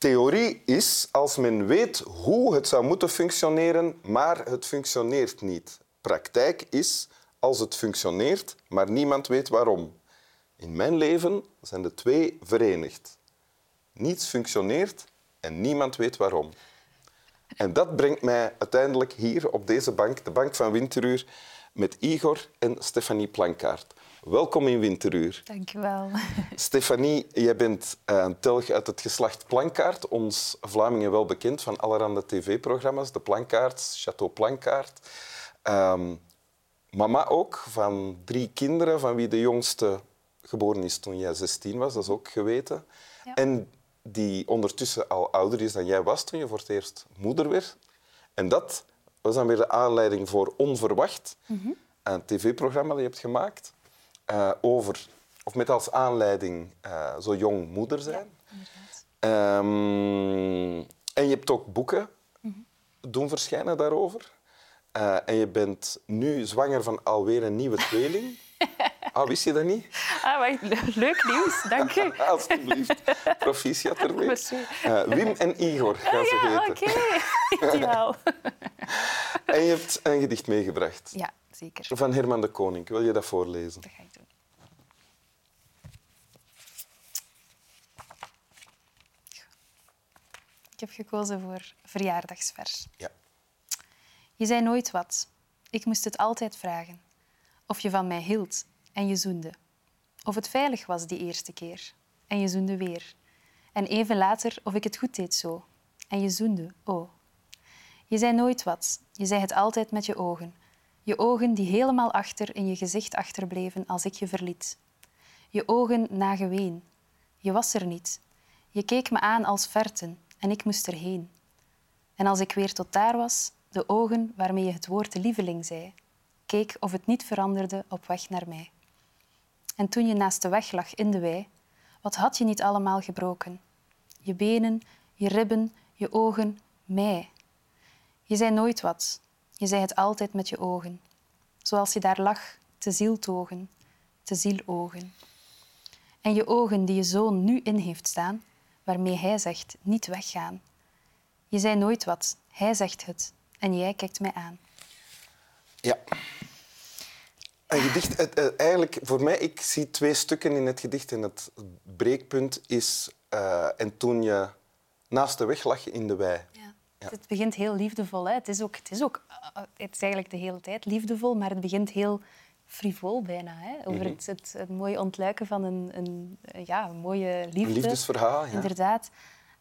Theorie is als men weet hoe het zou moeten functioneren, maar het functioneert niet. Praktijk is als het functioneert, maar niemand weet waarom. In mijn leven zijn de twee verenigd. Niets functioneert en niemand weet waarom. En dat brengt mij uiteindelijk hier op deze bank, de bank van Winteruur, met Igor en Stefanie Plankaart. Welkom in Winteruur. Dank je wel. Stefanie, jij bent eh, een telg uit het geslacht Plankaart, ons Vlamingen wel bekend van allerhande tv-programma's, de Plankaarts, Chateau Plankaart. Ehm, mama ook, van drie kinderen, van wie de jongste geboren is toen jij 16 was, dat is ook geweten. Ja. En die ondertussen al ouder is dan jij was toen je voor het eerst moeder werd. En dat was dan weer de aanleiding voor Onverwacht, een tv-programma dat je hebt gemaakt eh, over, of met als aanleiding eh, zo jong moeder zijn. Ehm, en je hebt ook boeken doen verschijnen daarover. Eh, en je bent nu zwanger van alweer een nieuwe tweeling. Ah, wist je dat niet? Ah, Leuk nieuws, dank u. Alsjeblieft. Proficiat ermee. Eh, Wim en Igor gaan ze Ja, heten. oké. Ideaal. En je hebt een gedicht meegebracht Ja, zeker. van Herman de Koning. Wil je dat voorlezen? Dat ga ik doen. Ik heb gekozen voor verjaardagsvers. Ja. Je zei nooit wat. Ik moest het altijd vragen. Of je van mij hield en je zoende. Of het veilig was die eerste keer en je zoende weer. En even later of ik het goed deed zo en je zoende, oh. Je zei nooit wat. Je zei het altijd met je ogen. Je ogen die helemaal achter in je gezicht achterbleven als ik je verliet. Je ogen na geween. Je was er niet. Je keek me aan als verten en ik moest erheen. En als ik weer tot daar was, de ogen waarmee je het woord lieveling zei, keek of het niet veranderde op weg naar mij. En toen je naast de weg lag in de wei, wat had je niet allemaal gebroken? Je benen, je ribben, je ogen, mij. Je zei nooit wat. Je zei het altijd met je ogen. Zoals je daar lag, te zieltogen, te zielogen. En je ogen die je zoon nu in heeft staan, waarmee hij zegt niet weggaan. Je zei nooit wat, hij zegt het en jij kijkt mij aan. Ja. Een gedicht, eh, eigenlijk voor mij, ik zie twee stukken in het gedicht en het breekpunt is eh, en toen je naast de weg lag in de wei. Ja. Het begint heel liefdevol. Hè. Het, is ook, het, is ook, eh, het is eigenlijk de hele tijd liefdevol, maar het begint heel frivol bijna. Hè. Over het, het, het mooie ontluiken van een, een, ja, een mooie liefde. Een liefdesverhaal, ja. Inderdaad.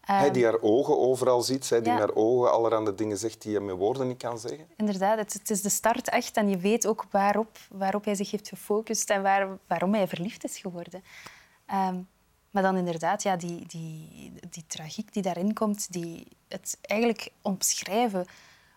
Hij Ehm, die haar ogen overal ziet, zij die Ja. haar ogen allerhande dingen zegt die je met woorden niet kan zeggen. Inderdaad, het, het is de start echt en je weet ook waarop, waarop hij zich heeft gefocust en waar, waarom hij verliefd is geworden. Ehm, maar dan inderdaad, ja, die, die, die tragiek die daarin komt, die, het eigenlijk omschrijven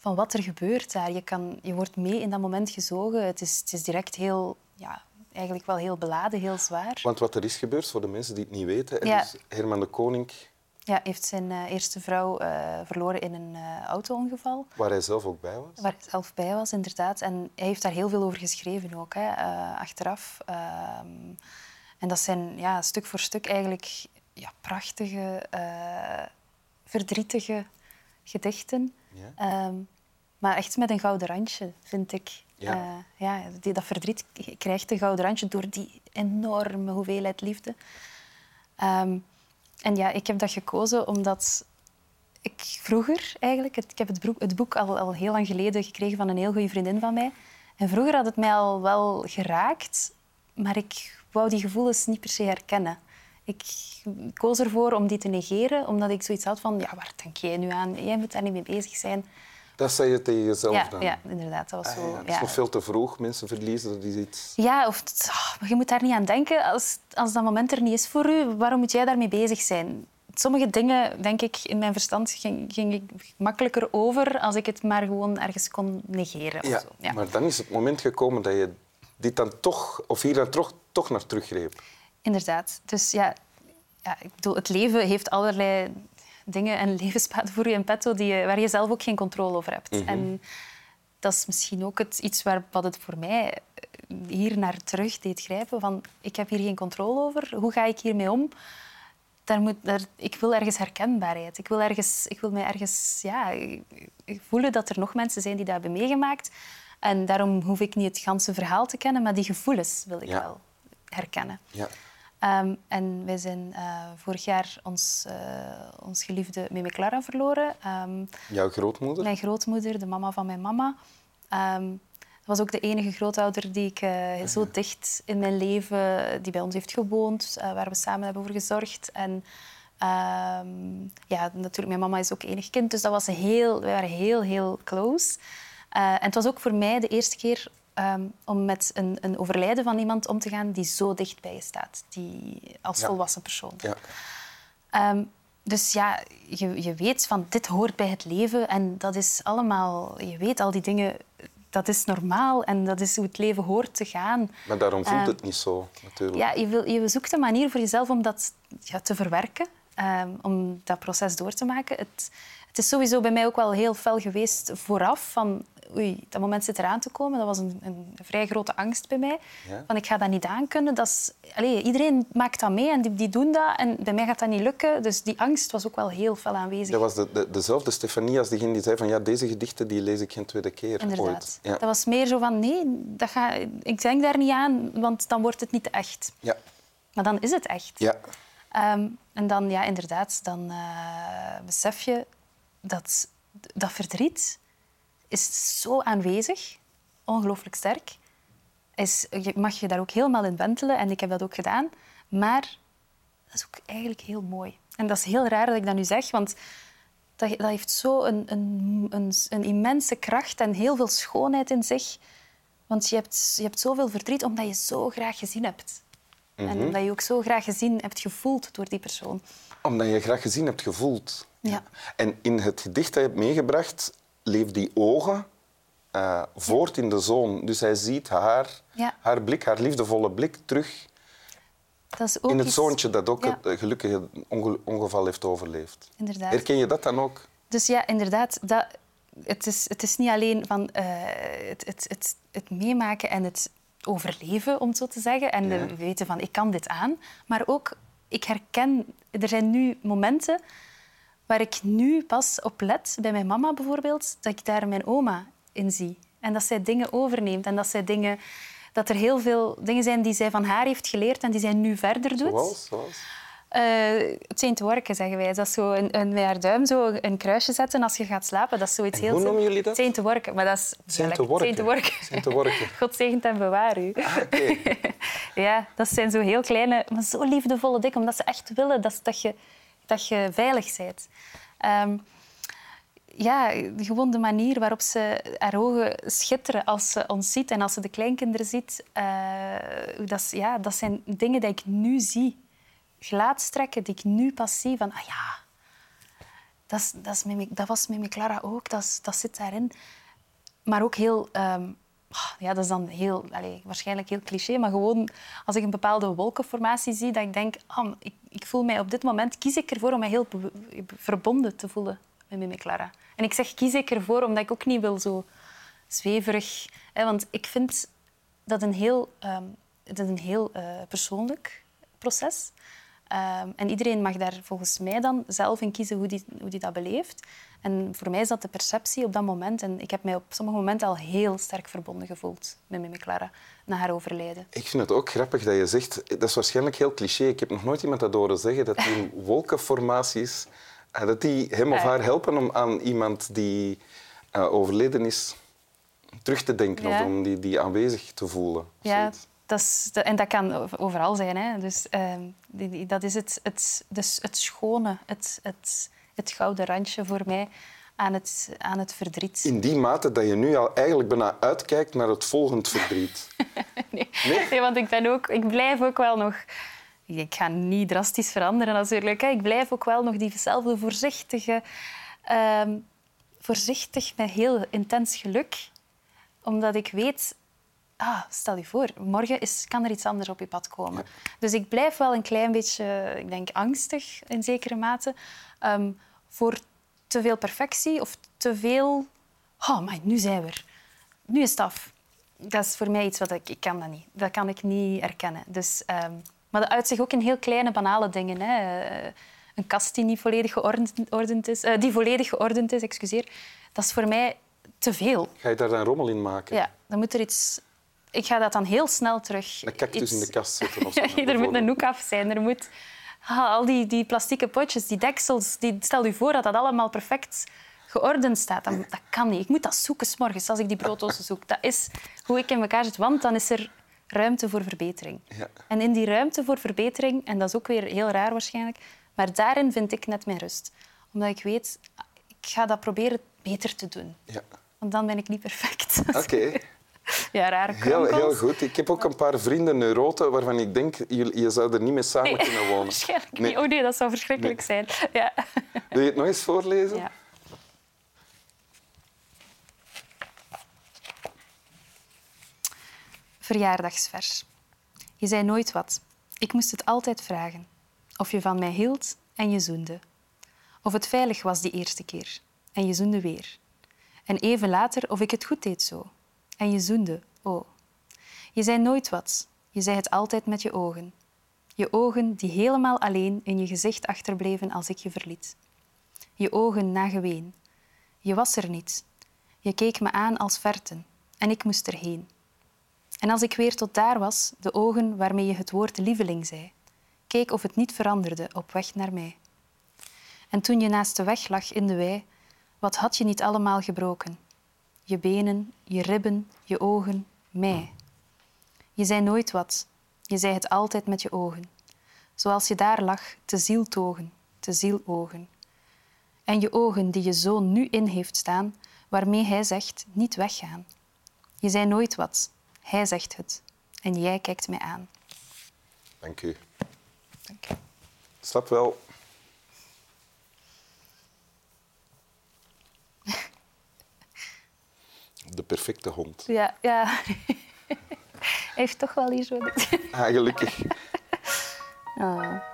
van wat er gebeurt daar. Je, kan, je wordt mee in dat moment gezogen. Het is, het is direct heel, ja, eigenlijk wel heel beladen, heel zwaar. Want wat er is gebeurd, voor de mensen die het niet weten, Ja. is Herman de Koning, Ja, heeft zijn eh, eerste vrouw eh, verloren in een eh, auto-ongeval. waar hij zelf ook bij was. Waar hij zelf bij was, inderdaad. En hij heeft daar heel veel over geschreven ook, hè, achteraf. Ehm, en dat zijn ja, stuk voor stuk eigenlijk ja, prachtige, verdrietige gedichten. Ja. Ehm, maar echt met een gouden randje, vind ik. Ja. Eh, ja, die, dat verdriet krijgt een gouden randje door die enorme hoeveelheid liefde. Ehm, en ja, ik heb dat gekozen omdat ik vroeger eigenlijk... het- Ik heb het boek, het boek al, al heel lang geleden gekregen van een heel goede vriendin van mij. En vroeger had het mij al wel geraakt, maar ik wou die gevoelens niet per se herkennen. Ik koos ervoor om die te negeren, omdat ik zoiets had van... Ja, waar denk jij nu aan? Jij moet daar niet mee bezig zijn. Dat zei je tegen jezelf Ja, dan? ja, inderdaad. Dat was Ah, zo... ja, ja. is nog veel te vroeg. Mensen verliezen dat is iets... Ja, of het- maar je moet daar niet aan denken. Als, als dat moment er niet is voor u, waarom moet jij daarmee bezig zijn? Sommige dingen, denk ik, in mijn verstand ging, ging ik makkelijker over als ik het maar gewoon ergens kon negeren. Ja, Of zo. Ja. maar dan is het moment gekomen dat je dit dan toch, of hier dan toch, toch naar teruggreep. Inderdaad. Dus ja, ja, ik bedoel, het leven heeft allerlei dingen en levenspaden voor je in petto die je, waar je zelf ook geen controle over hebt. En dat is misschien ook het, iets waar, wat het voor mij eh, hier naar terug deed grijpen. Van, ik heb hier geen controle over. Hoe ga ik hiermee om? daar moet, daar, ik wil ergens herkenbaarheid. Ik wil, ergens, ik wil mij ergens ja, voelen dat er nog mensen zijn die dat hebben meegemaakt. En daarom hoef ik niet het ganse verhaal te kennen, maar die gevoelens wil ik wel herkennen. Ja. Um, en wij zijn uh, vorig jaar ons, uh, ons geliefde Meme Clara verloren. Um, Jouw grootmoeder? Mijn grootmoeder, de mama van mijn mama. Um, dat was ook de enige grootouder die ik uh, zo dicht in mijn leven, die bij ons heeft gewoond, waar we samen hebben voor gezorgd. En ja, natuurlijk, mijn mama is ook enig kind, dus dat was heel, we waren heel, heel close. en het was ook voor mij de eerste keer um, om met een, een, overlijden van iemand om te gaan die zo dicht bij je staat, die als volwassen persoon. Ja. Um, dus ja, je, je weet van dit hoort bij het leven en dat is allemaal, je weet al die dingen, dat is normaal en dat is hoe het leven hoort te gaan. Maar daarom voelt um, het niet zo, natuurlijk. Ja, je, wil, je zoekt een manier voor jezelf om dat ja, te verwerken, om dat proces door te maken. Het, het is sowieso bij mij ook wel heel fel geweest vooraf. Van, oei, dat moment zit eraan te komen. Dat was een, een vrij grote angst bij mij. Ja? Van, ik ga dat niet aankunnen. Dat is, allez, iedereen maakt dat mee en die, die, doen dat. En bij mij gaat dat niet lukken. Dus die angst was ook wel heel fel aanwezig. Dat was de, de, dezelfde Stefanie als diegene die zei van ja, deze gedichten die lees ik geen tweede keer Inderdaad. ooit. Ja. Dat was meer zo van nee, dat ga, ik denk daar niet aan, want dan wordt het niet echt. Ja. Maar dan is het echt. Ja. Um, en dan, ja, inderdaad, dan uh, besef je dat, dat verdriet is zo aanwezig, ongelooflijk sterk. Is, je mag je daar ook helemaal in wentelen en ik heb dat ook gedaan. Maar dat is ook eigenlijk heel mooi. En dat is heel raar dat ik dat nu zeg, want dat, dat heeft zo een, een, een, een, immense kracht en heel veel schoonheid in zich. Want je hebt, je hebt zoveel verdriet omdat je zo graag gezien hebt. En mhm. omdat je ook zo graag gezien hebt gevoeld door die persoon. Omdat je graag gezien hebt gevoeld. Ja. En in het gedicht dat je hebt meegebracht, leeft die ogen uh, voort in de zoon. Dus hij ziet haar, haar blik, haar liefdevolle blik terug dat is ook in het zoontje dat ook het gelukkige ongeval heeft overleefd. Inderdaad. Herken je dat dan ook? Dus ja, inderdaad. Dat, het, is, het is niet alleen van uh, het, het, het, het meemaken en het overleven, om het zo te zeggen. En ja. weten van, ik kan dit aan. Maar ook, ik herken... Er zijn nu momenten waar ik nu pas op let, bij mijn mama bijvoorbeeld, dat ik daar mijn oma in zie. En dat zij dingen overneemt en dat zij dingen... Dat er heel veel dingen zijn die zij van haar heeft geleerd en die zij nu verder doet. Zoals? Zoals? Uh, het zijn te worken, zeggen wij. Dat is zo een, een, met haar duim zo een kruisje zetten als je gaat slapen. Dat is zoiets en heel... Hoe noemen jullie dat? Zijn te worken, maar dat is... Zijn te worken. Zijn te worken. God zegent en bewaar u. Ah, okay. ja, dat zijn zo heel kleine, maar zo liefdevolle dingen, omdat ze echt willen dat, dat, je, dat je veilig bent. Um, ja, gewoon de manier waarop ze haar ogen schitteren als ze ons ziet en als ze de kleinkinderen ziet. Uh, dat, ja, dat zijn dingen die ik nu zie. Gelaatstrekken die ik nu pas zie. Van, ah ja, dat, dat, dat was Mimi Clara ook. Dat, dat zit daarin. Maar ook heel... Um, ja, dat is dan heel, allez, waarschijnlijk heel cliché, maar gewoon als ik een bepaalde wolkenformatie zie, dat ik denk, oh, ik, ik, voel mij op dit moment, kies ik ervoor om mij heel verbonden te voelen met Mimi Clara. En ik zeg kies ik ervoor omdat ik ook niet wil zo zweverig... Hè, want ik vind dat een heel, um, dat een heel uh, persoonlijk proces um, en iedereen mag daar volgens mij dan zelf in kiezen hoe die, hoe die dat beleeft. En voor mij is dat de perceptie op dat moment. En ik heb mij op sommige momenten al heel sterk verbonden gevoeld met Mimi Clara na haar overlijden. Ik vind het ook grappig dat je zegt, dat is waarschijnlijk heel cliché. Ik heb nog nooit iemand dat horen zeggen, dat die wolkenformaties, eh, dat die hem of haar helpen om aan iemand die uh, overleden is terug te denken ja. of om die, die aanwezig te voelen. Ja, dat is, en dat kan overal zijn. Hè. Dus, uh, dat is het, het, dus het schone, het, het, het gouden randje voor mij aan het, aan het verdriet. In die mate dat je nu al eigenlijk bijna uitkijkt naar het volgend verdriet. nee. Nee? nee. want ik, ben ook, ik blijf ook wel nog... Ik ga niet drastisch veranderen natuurlijk. Ik blijf ook wel nog diezelfde voorzichtige... Uh, voorzichtig met heel intens geluk. Omdat ik weet ah, stel je voor, morgen is, kan er iets anders op je pad komen. Dus ik blijf wel een klein beetje, ik denk, angstig in zekere mate um, voor te veel perfectie of te veel... Oh, maar nu zijn we er. Nu is het af. Dat is voor mij iets wat ik... Ik kan dat niet. Dat kan ik niet erkennen. Dus um, Maar dat uit zich ook in heel kleine, banale dingen. Hè. Eh, Een kast die niet volledig geordend, geordend is, eh, die volledig geordend is, excuseer. Dat is voor mij te veel. Ga je daar dan rommel in maken? Ja, dan moet er iets... Ik ga dat dan heel snel terug... Een cactus iets- in de kast zetten of zo. er moet een hoek af zijn. Er moet... Ah, al die, die plastieke potjes, die deksels, die... stel je voor dat dat allemaal perfect geordend staat. Dan, dat kan niet. Ik moet dat zoeken s morgens als ik die brooddozen zoek. Dat is hoe ik in elkaar zit, want dan is er ruimte voor verbetering. Ja. En in die ruimte voor verbetering, en dat is ook weer heel raar waarschijnlijk, maar daarin vind ik net mijn rust. Omdat ik weet, ik ga dat proberen beter te doen. Ja. Want dan ben ik niet perfect. Oké, Ja, rare heel, kronkels. heel goed. Ik heb ook een paar vrienden neuroten waarvan ik denk, je, je zou er niet mee samen Nee, kunnen wonen. waarschijnlijk Nee. niet. Oh nee, dat zou verschrikkelijk zijn. Ja. Wil je het nog eens voorlezen? ja. Verjaardagsvers. Je zei nooit wat. Ik moest het altijd vragen. Of je van mij hield en je zoende. Of het veilig was die eerste keer. En je zoende weer. En even later of ik het goed deed zo. En je zoende, oh. Je zei nooit wat. Je zei het altijd met je ogen. Je ogen die helemaal alleen in je gezicht achterbleven als ik je verliet. Je ogen na geween. Je was er niet. Je keek me aan als verten en ik moest erheen. En als ik weer tot daar was, de ogen waarmee je het woord lieveling zei, keek of het niet veranderde op weg naar mij. En toen je naast de weg lag in de wei, wat had je niet allemaal gebroken? Je benen, je ribben, je ogen, mij. Je zei nooit wat, je zei het altijd met je ogen. Zoals je daar lag, te zieltogen, te zielogen. En je ogen die je zoon nu in heeft staan, waarmee hij zegt niet weggaan. Je zei nooit wat, hij zegt het. En jij kijkt mij aan. Dank u. Dank u. Snap wel. De perfecte hond. Ja, ja. hij heeft toch wel hier zo... Ah, gelukkig. Ah.